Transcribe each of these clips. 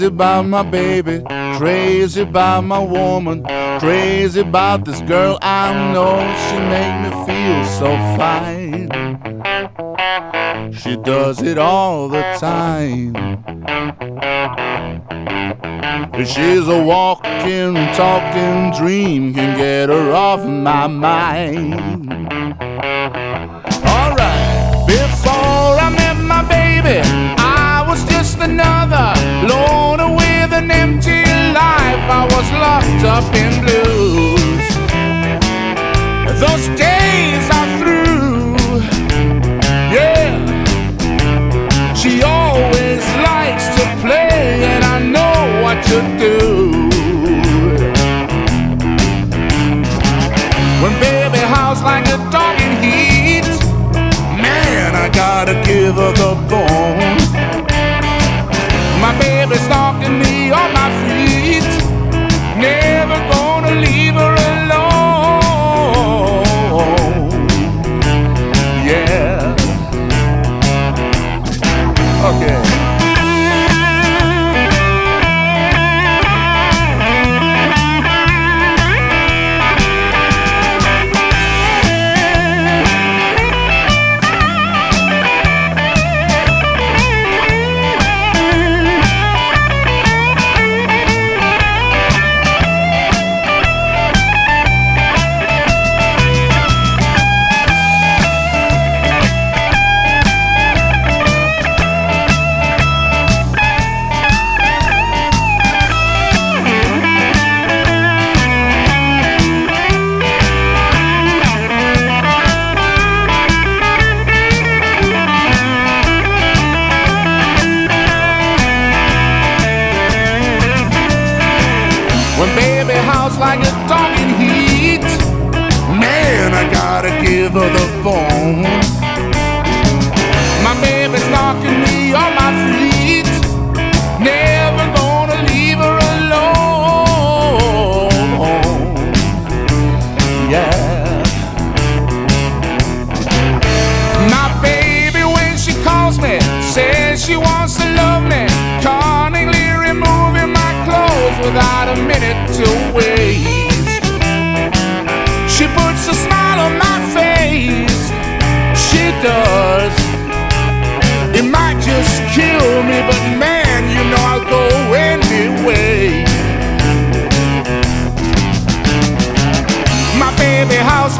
Crazy about my baby, crazy about my woman, crazy about this girl I know. She make me feel so fine. She does it all the time. She's a walking, talking dream, can get her off my mind. Alright, before I met my baby, I was just another an empty life. I was locked up in blues. Those days are baby house like a dog in heat, man, I gotta give her the phone.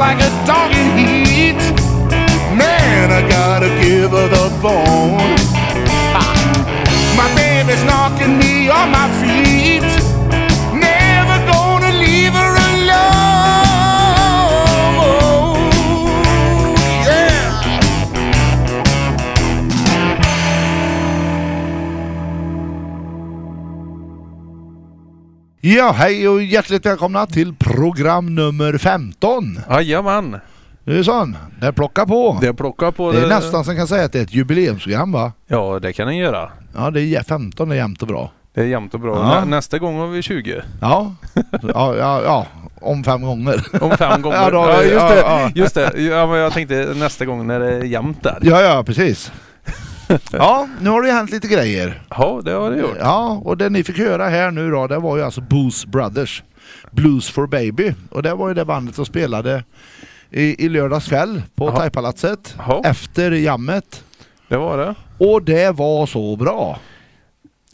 Like a dog in heat. Man, I gotta give her the bone. My baby's knocking me on my feet. Ja, hej och hjärtligt välkomna till program nummer 15. Jajamän, Det är sån, det plockar på. det plockar på Det är nästan som kan säga att det är ett jubileumsprogram va? Ja, det kan den göra. Ja, det är 15 är jämnt och bra. Det är jämnt och bra. Ja. Nä, nästa gång har vi 20. Ja, ja, ja, ja om fem gånger. Om fem gånger. Ja, då ja, just det. Just det. Ja, men jag tänkte nästa gång när det är jämnt där. Ja, ja, precis. Ja, nu har det hänt lite grejer. Ja, det har det gjort. Ja, och det ni fick höra här nu då, det var ju alltså Booze Brothers. Blues for Baby. Och det var ju det bandet som spelade i, i lördags kväll på. Thaipalatset. Efter jammet. Det var det. Och det var så bra.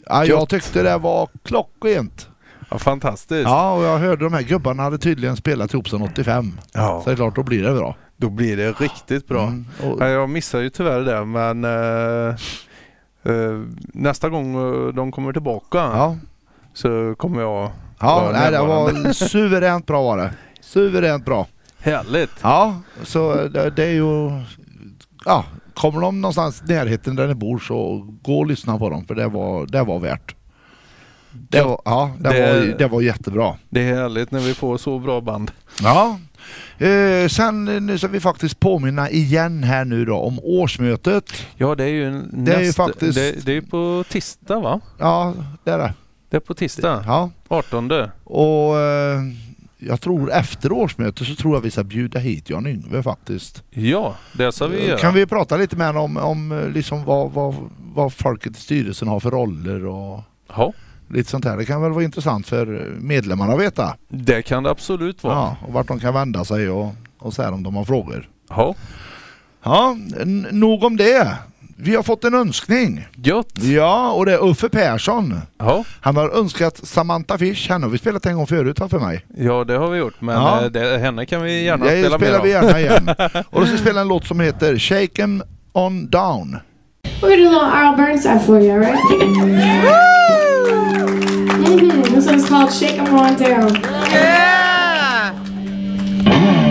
Ja, jag tyckte det var klockrent. Ja, fantastiskt. Ja, och jag hörde de här gubbarna hade tydligen spelat ihop sedan 85. Ja, Så det är klart, då blir det bra. Då blir det riktigt bra. Mm, och, Ja, jag missar ju tyvärr det men eh, eh, nästa gång eh, de kommer tillbaka ja, så kommer jag ja nej, det var suveränt bra var det. Suveränt bra. Härligt. Ja, så det, det är ju... Ja, kommer de någonstans i närheten där ni bor så gå och lyssna på dem för det var, det var värt. Det var, ja, det, Det- Var, det var jättebra. Det är härligt när vi får så bra band. Ja. Eh, sen eh, nu ska vi faktiskt påminna igen här nu då om årsmötet. Ja, det är ju Det är ju faktiskt- det, det är på tisdag va? Ja, det är det. Det är på tisdag, Ja. 18. Och eh, jag tror efter årsmötet så tror jag vi ska bjuda hit Jan Yngve faktiskt. Ja, det ska vi göra. Kan vi prata lite med honom om, om eh, liksom vad, vad, vad folket i styrelsen har för roller och Ja, lite sånt här. Det kan väl vara intressant för medlemmarna att veta. det kan det absolut vara. Ja, och vart de kan vända sig och, och så här om de har frågor. Ja, Ja, nog om det. Vi har fått en önskning. gött. Ja, och det är Uffe Persson. Ja, Han har önskat Samantha Fish. Henne har vi spelat en gång förut för mig. ja, det har vi gjort. Men Ja. eh, det, henne kan vi gärna Det spela spelar mer vi gärna igen. Och då ska vi spela en låt som heter Shaken on down. We're gonna do a little Arl Burnside for you, Mm-hmm. This one's called Shake 'em On Down. You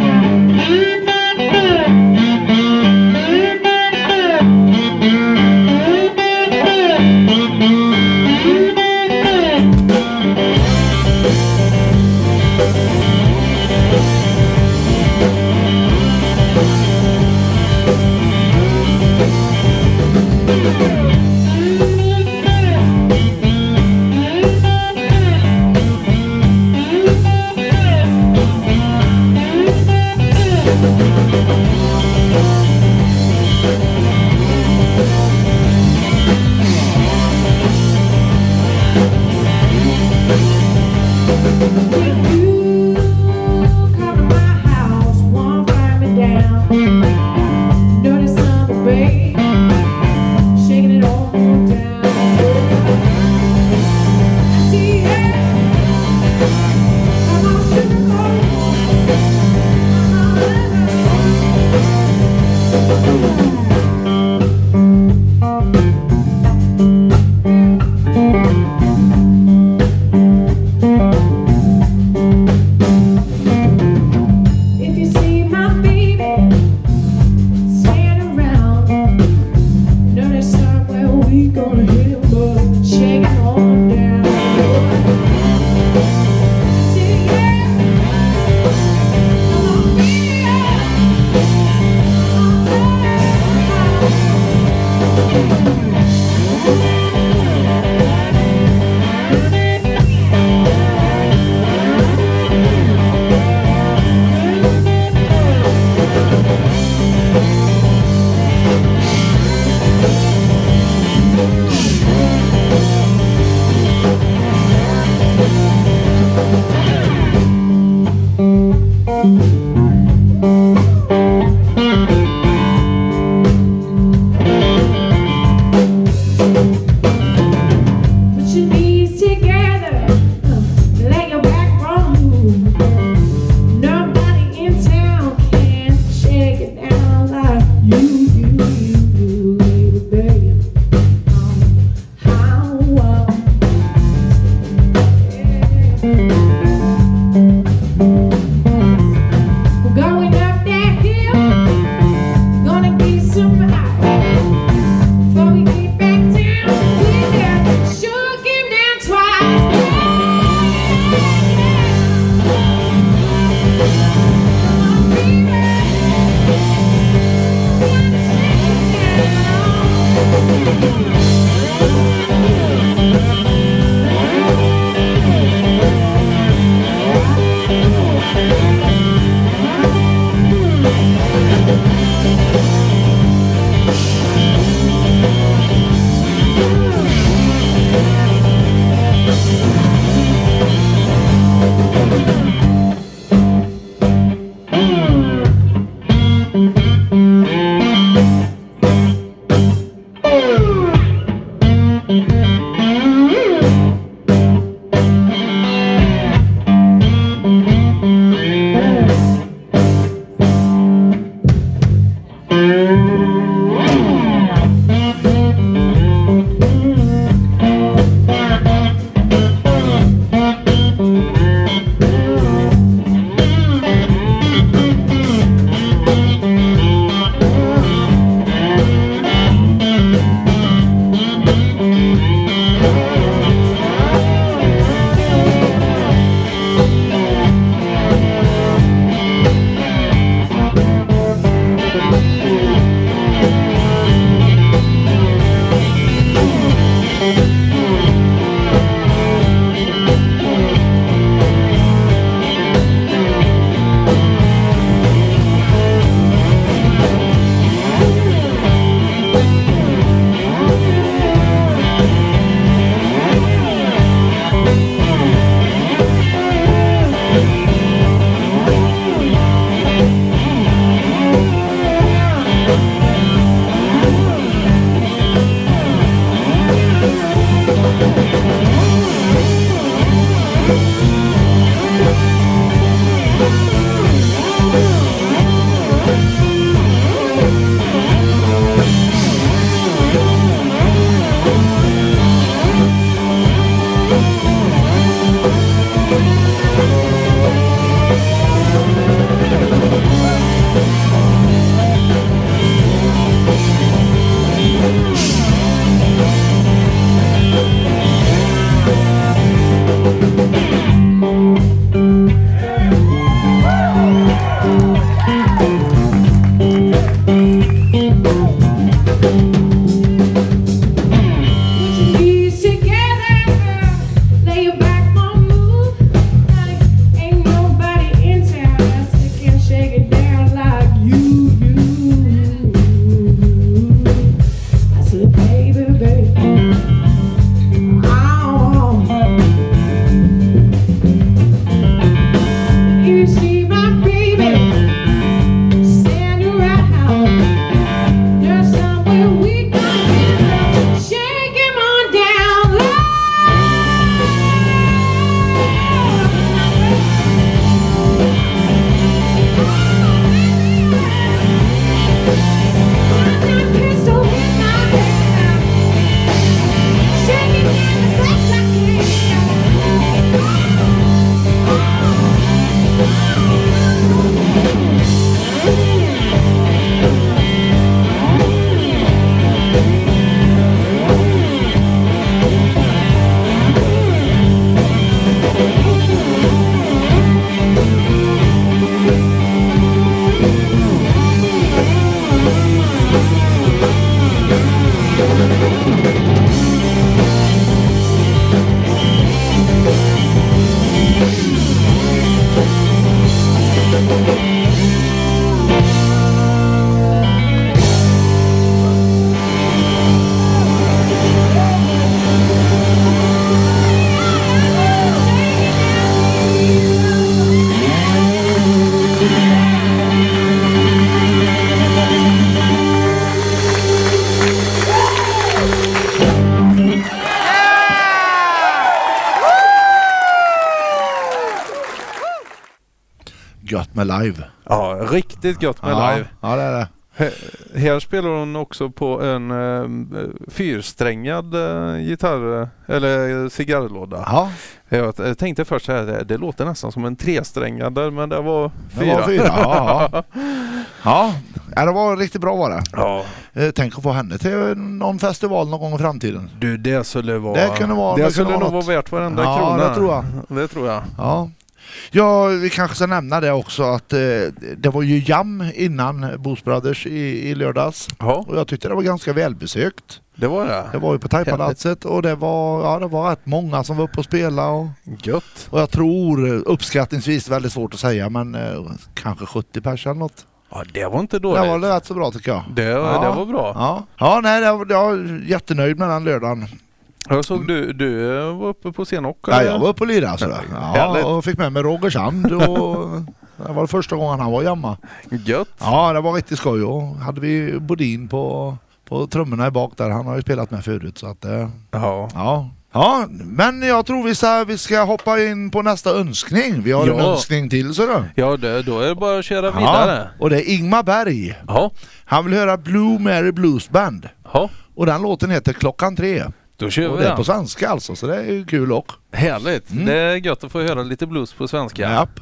riktigt gött med ja, live. Ja, det är det. Här spelar hon också på en eh, fyrsträngad eh, gitarr eh, eller cigarrlåda. Ja, Jag tänkte först så här, det, det låter nästan som en tresträngad men det var det fyra. var fyra. Ja, ja. ja. ja, det var riktigt bra var det. Ja, Tänk att få henne till någon festival någon gång i framtiden. du det skulle vara... Det kunde vara- det, det skulle nog vara vara värt varenda Ja, krona. det tror jag. Det tror jag. Ja. Ja, vi kanske ska nämna det också att eh, det var ju jam innan Boost Brothers i, i lördags. Ja, Och jag tyckte det var ganska välbesökt. det var det. Det var ju på Thaipalatset och det var, ja, det var rätt många som var uppe och spelade. Och, Gött. och jag tror eh, uppskattningsvis, väldigt svårt att säga, men eh, kanske 70 pers eller något. Ja, det var inte Det dåligt. var rätt så bra tycker jag. Det, Ja. det var bra. Ja, ja nej, jag, är jättenöjd med den lördagen. Jag såg du, du var uppe på scen också. Ja, jag var uppe och lirade alltså. Härligt. Ja, och fick med mig Roger Sand och det var första gången han var jamma. Gött. Ja, det var riktigt skoj och hade vi Bodin på, på trummorna i bak där. Han har ju spelat med förut så att eh, Ja. ja. Ja, men jag tror vi ska, vi ska hoppa in på nästa önskning. Vi har en Ja. önskning till så då. Ja, det, då är det bara att köra vidare. och det är Ingmar Berg. Ja. Han vill höra Blue Mary Blues Band. Ja. Och den låten heter Klockan tre. Då kör Och vi det den. på svenska alltså, så det är ju kul också. Härligt. Mm. Det är gött att få höra lite blues på svenska. Japp.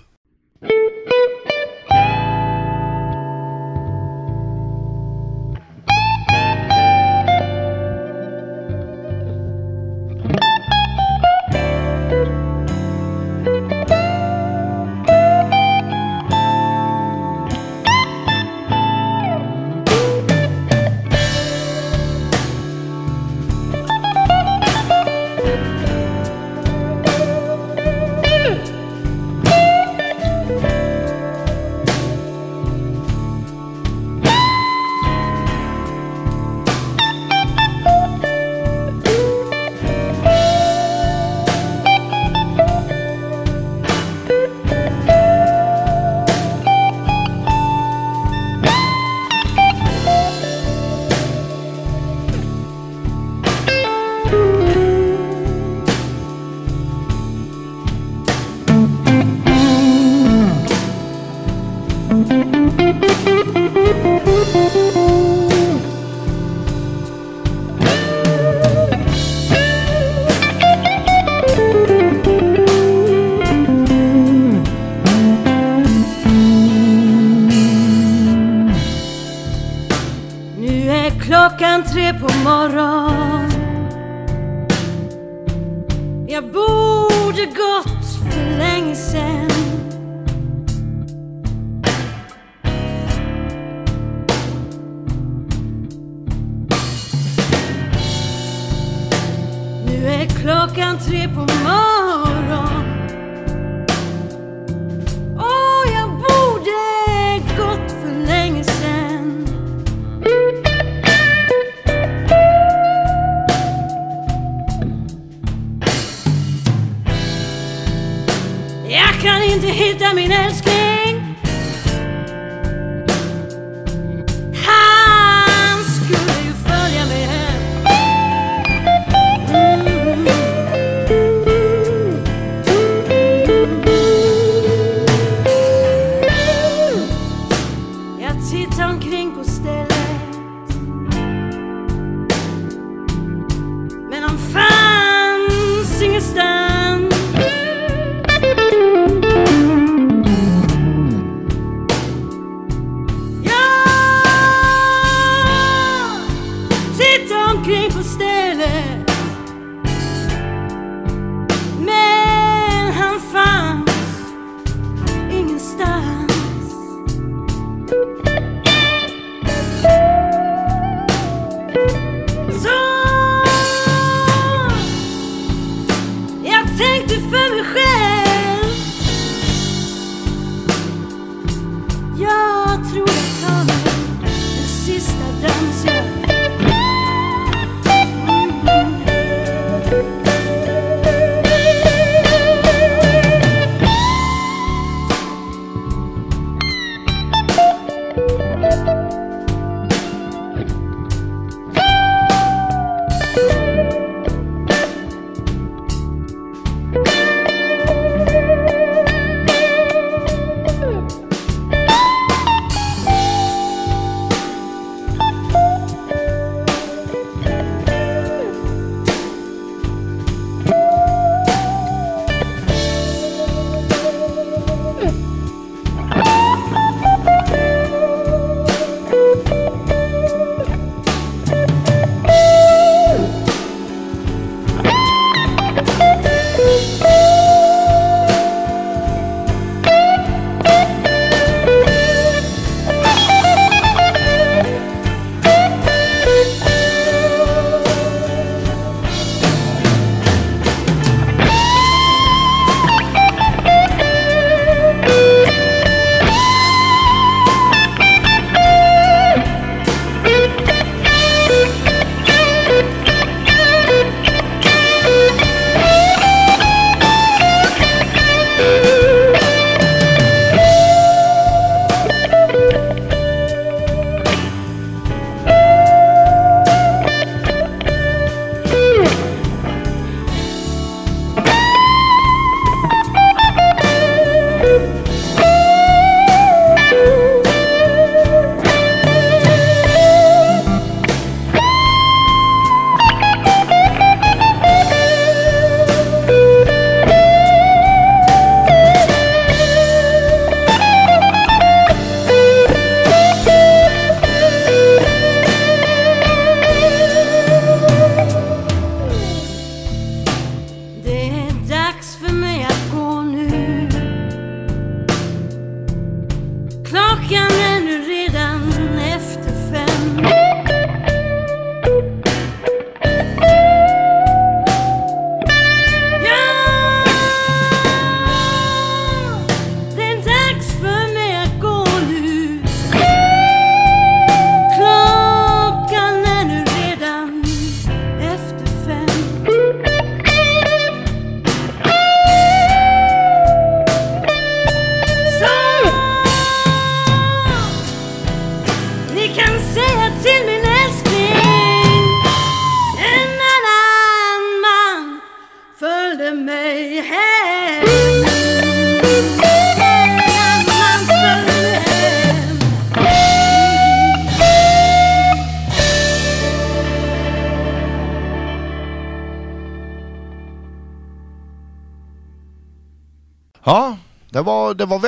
time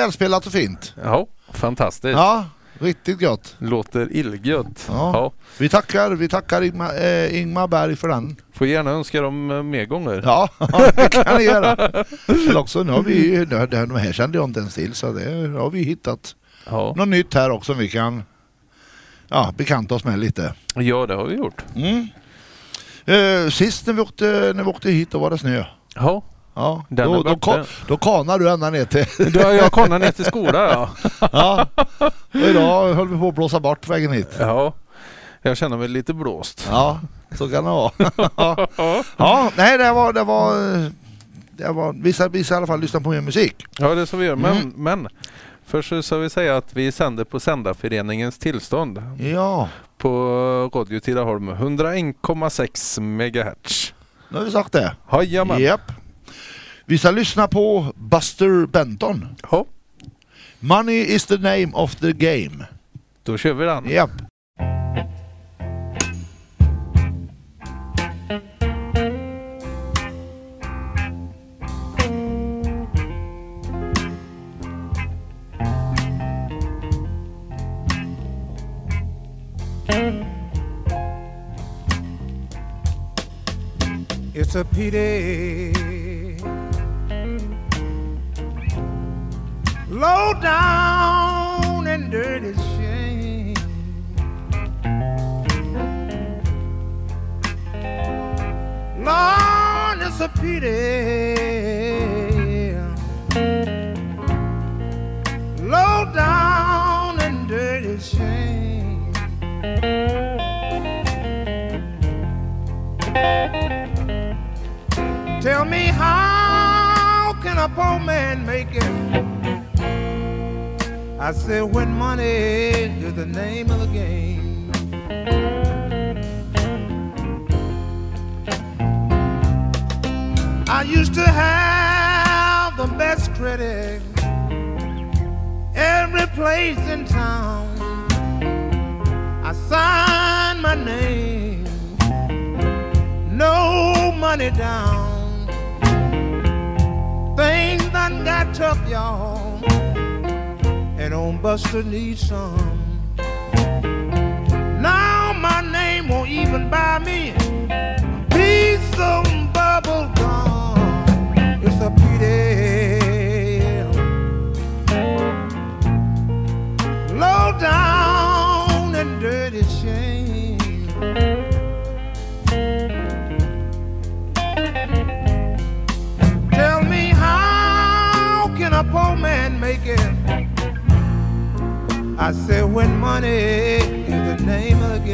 välspelat och fint. Ja, fantastiskt. Ja, Riktigt gott. Låter illgött. Ja. Ja. Vi tackar, vi tackar Ingmar, eh, Ingmar Berg för den. Får gärna önska dem eh, mer gånger. Ja, det kan ni göra. Eller också, nu har vi, de här kände jag inte ens till så det har vi hittat Ja. något nytt här också vi kan ja, bekanta oss med lite. ja, det har vi gjort. Mm. Eh, sist när vi, åkte, när vi åkte hit då var det snö. Ja, Ja, då, då, ka- då kanar du ända ner till... då jag kollat ner till skolan ja. ja. Och idag höll vi på att blåsa bort vägen hit. ja. Jag känner mig lite blåst. Ja, så kan det vara. ja, nej det var... Det var, det var vissa, vissa i alla fall lyssna på mer musik. Ja, det är så vi gör. Men, Mm. men först så ska vi säga att vi sänder på Sändarföreningens tillstånd Ja, på Radio Tidaholm. 101,6 megahertz. nu har vi sagt det. Jajamän. Japp. Vi ska lyssna på Buster Benton. Ja, Money is the name of the game. då kör vi den. Japp. It's a pity. Low down and dirty shame. Lord, it's a pity. Low down and dirty shame. Tell me how can a poor man make it? I said when money is the name of the game. I used to have the best credit every place in town. I signed my name no money down. Things done got tough, y'all, and on Buster needs some. Now my name won't even buy me a piece of bubble gum. It's a pity. Low down and dirty shame. Tell me how can a poor man make it? I said when money is the name of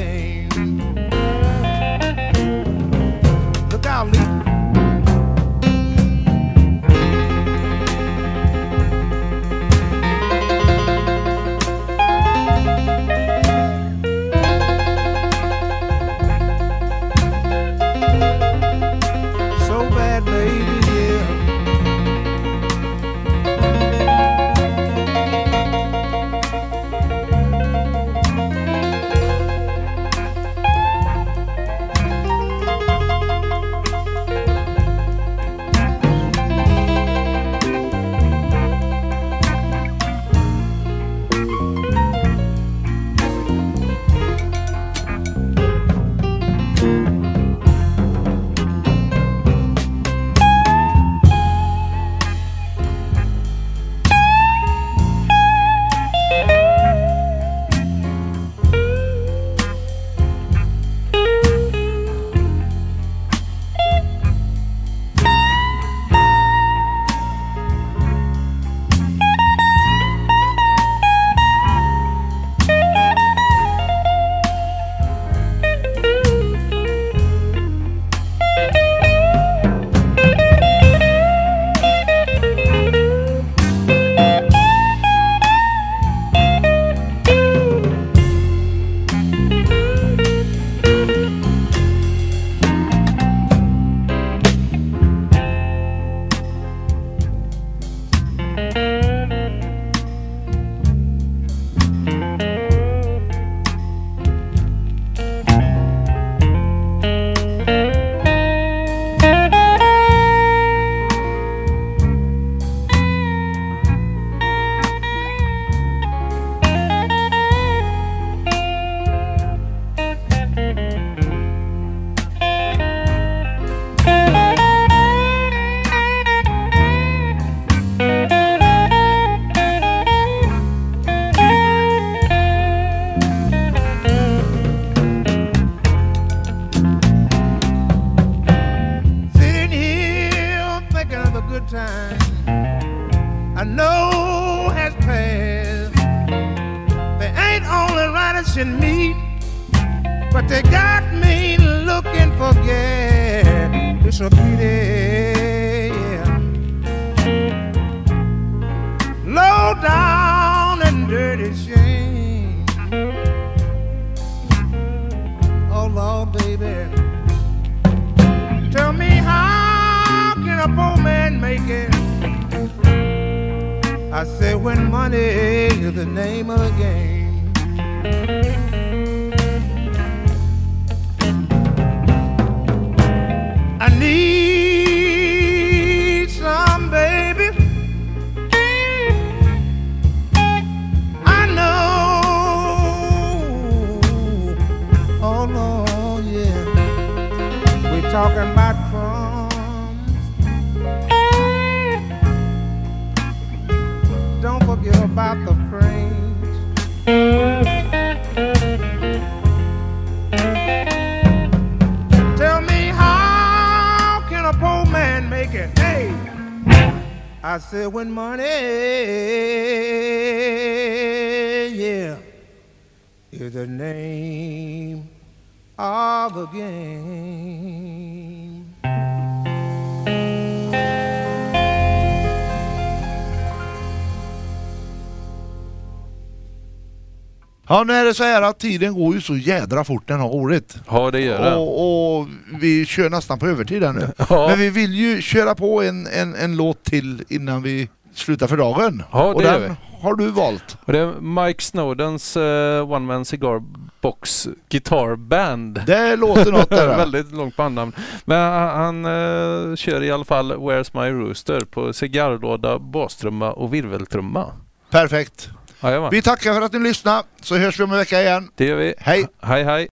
I say when money is the name of the game. I need some baby. I know. Oh no, yeah. We're talking about about the frames. Tell me how can a poor man make it? Hey, I said when money, yeah, is the name of the game. Ja, nu är det så här att tiden går ju så jädra fort den har roligt. Ja, det gör det. Och, och vi kör nästan på övertid här nu. Ja. Men vi vill ju köra på en, en, en låt till innan vi slutar för dagen. Ja, det och gör den vi. har du valt. Och det är Mike Snowdens eh, One Man Cigar Box Guitar Band. Det låter något där. Väldigt långt bandnamn. Men han, han eh, kör i alla fall Where's My Rooster på cigarrlåda, bastrumma och virveltrumma. Perfekt. Jajamän, Vi tackar för att ni lyssnade, så hörs vi om en vecka igen. det gör vi. Hej! Hej hej!